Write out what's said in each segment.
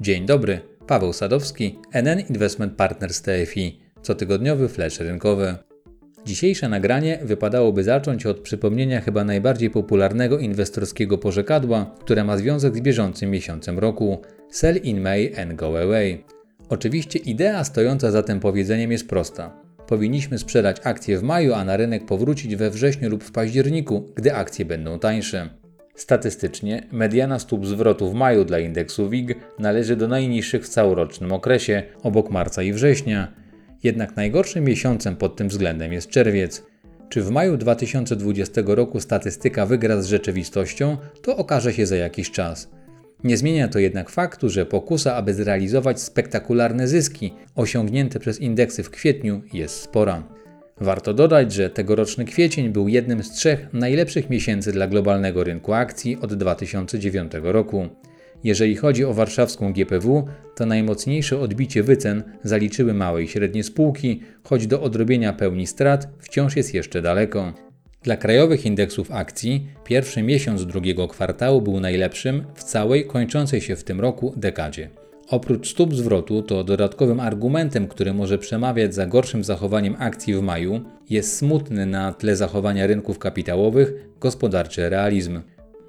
Dzień dobry, Paweł Sadowski, NN Investment Partners TFI, cotygodniowy flash rynkowy. Dzisiejsze nagranie wypadałoby zacząć od przypomnienia chyba najbardziej popularnego inwestorskiego pożekadła, które ma związek z bieżącym miesiącem roku Sell in May and go away. Oczywiście idea stojąca za tym powiedzeniem jest prosta. Powinniśmy sprzedać akcje w maju, a na rynek powrócić we wrześniu lub w październiku, gdy akcje będą tańsze. Statystycznie mediana stóp zwrotu w maju dla indeksu WIG należy do najniższych w całorocznym okresie, obok marca i września. Jednak najgorszym miesiącem pod tym względem jest czerwiec. Czy w maju 2020 roku statystyka wygra z rzeczywistością, to okaże się za jakiś czas. Nie zmienia to jednak faktu, że pokusa, aby zrealizować spektakularne zyski osiągnięte przez indeksy w kwietniu jest spora. Warto dodać, że tegoroczny kwiecień był jednym z trzech najlepszych miesięcy dla globalnego rynku akcji od 2009 roku. Jeżeli chodzi o warszawską GPW, to najmocniejsze odbicie wycen zaliczyły małe i średnie spółki, choć do odrobienia pełni strat wciąż jest jeszcze daleko. Dla krajowych indeksów akcji pierwszy miesiąc drugiego kwartału był najlepszym w całej kończącej się w tym roku dekadzie. Oprócz stóp zwrotu, to dodatkowym argumentem, który może przemawiać za gorszym zachowaniem akcji w maju, jest smutny na tle zachowania rynków kapitałowych gospodarczy realizm.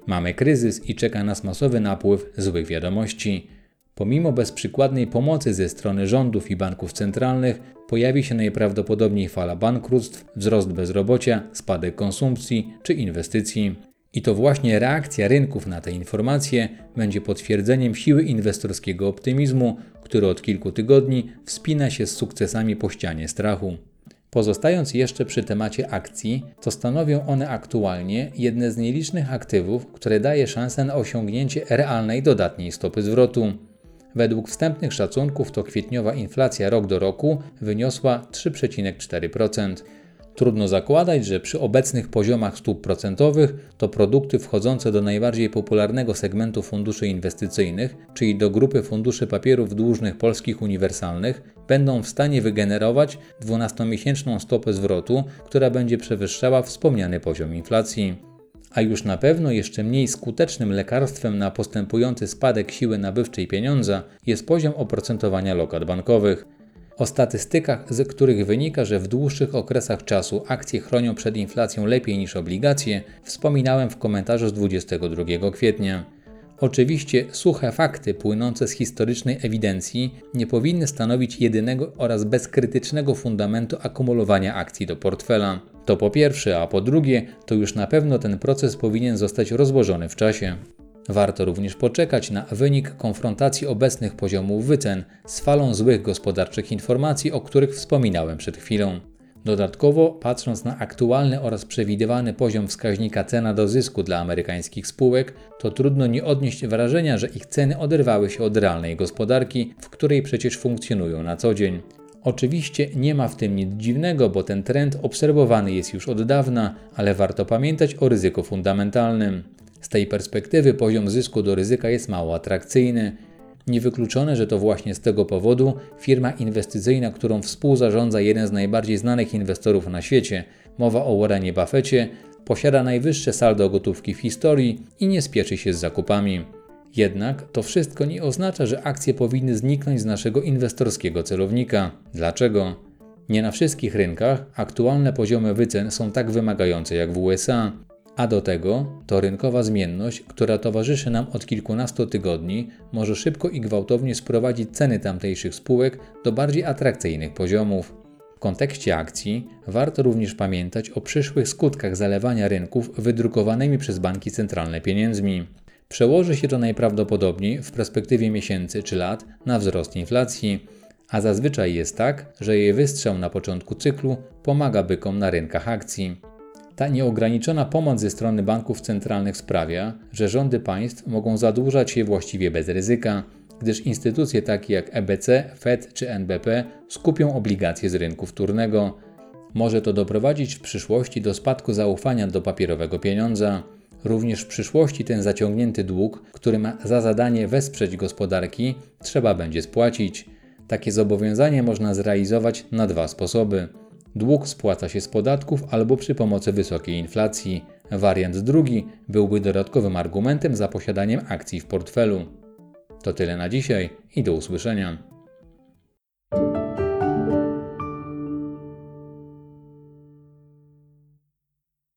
Mamy kryzys i czeka nas masowy napływ złych wiadomości. Pomimo bezprzykładnej pomocy ze strony rządów i banków centralnych, pojawi się najprawdopodobniej fala bankructw, wzrost bezrobocia, spadek konsumpcji czy inwestycji. I to właśnie reakcja rynków na te informacje będzie potwierdzeniem siły inwestorskiego optymizmu, który od kilku tygodni wspina się z sukcesami po ścianie strachu. Pozostając jeszcze przy temacie akcji, to stanowią one aktualnie jedne z nielicznych aktywów, które daje szansę na osiągnięcie realnej dodatniej stopy zwrotu. Według wstępnych szacunków to kwietniowa inflacja rok do roku wyniosła 3,4%. Trudno zakładać, że przy obecnych poziomach stóp procentowych to produkty wchodzące do najbardziej popularnego segmentu funduszy inwestycyjnych, czyli do grupy funduszy papierów dłużnych polskich uniwersalnych, będą w stanie wygenerować 12-miesięczną stopę zwrotu, która będzie przewyższała wspomniany poziom inflacji. A już na pewno jeszcze mniej skutecznym lekarstwem na postępujący spadek siły nabywczej pieniądza jest poziom oprocentowania lokat bankowych. O statystykach, z których wynika, że w dłuższych okresach czasu akcje chronią przed inflacją lepiej niż obligacje, wspominałem w komentarzu z 22 kwietnia. Oczywiście suche fakty płynące z historycznej ewidencji nie powinny stanowić jedynego oraz bezkrytycznego fundamentu akumulowania akcji do portfela. To po pierwsze, a po drugie, to już na pewno ten proces powinien zostać rozłożony w czasie. Warto również poczekać na wynik konfrontacji obecnych poziomów wycen z falą złych gospodarczych informacji, o których wspominałem przed chwilą. Dodatkowo, patrząc na aktualny oraz przewidywany poziom wskaźnika cena do zysku dla amerykańskich spółek, to trudno nie odnieść wrażenia, że ich ceny oderwały się od realnej gospodarki, w której przecież funkcjonują na co dzień. Oczywiście nie ma w tym nic dziwnego, bo ten trend obserwowany jest już od dawna, ale warto pamiętać o ryzyku fundamentalnym. Z tej perspektywy poziom zysku do ryzyka jest mało atrakcyjny. Niewykluczone, że to właśnie z tego powodu firma inwestycyjna, którą współzarządza jeden z najbardziej znanych inwestorów na świecie, mowa o Warrenie Buffetcie, posiada najwyższe saldo gotówki w historii i nie spieszy się z zakupami. Jednak to wszystko nie oznacza, że akcje powinny zniknąć z naszego inwestorskiego celownika. Dlaczego? Nie na wszystkich rynkach aktualne poziomy wycen są tak wymagające jak w USA. A do tego to rynkowa zmienność, która towarzyszy nam od kilkunastu tygodni, może szybko i gwałtownie sprowadzić ceny tamtejszych spółek do bardziej atrakcyjnych poziomów. W kontekście akcji warto również pamiętać o przyszłych skutkach zalewania rynków wydrukowanymi przez banki centralne pieniędzmi. Przełoży się to najprawdopodobniej w perspektywie miesięcy czy lat na wzrost inflacji, a zazwyczaj jest tak, że jej wystrzał na początku cyklu pomaga bykom na rynkach akcji. Ta nieograniczona pomoc ze strony banków centralnych sprawia, że rządy państw mogą zadłużać się właściwie bez ryzyka, gdyż instytucje takie jak EBC, Fed czy NBP skupią obligacje z rynku wtórnego. Może to doprowadzić w przyszłości do spadku zaufania do papierowego pieniądza. Również w przyszłości ten zaciągnięty dług, który ma za zadanie wesprzeć gospodarki, trzeba będzie spłacić. Takie zobowiązanie można zrealizować na dwa sposoby. Dług spłaca się z podatków albo przy pomocy wysokiej inflacji. Wariant drugi byłby dodatkowym argumentem za posiadaniem akcji w portfelu. To tyle na dzisiaj i do usłyszenia.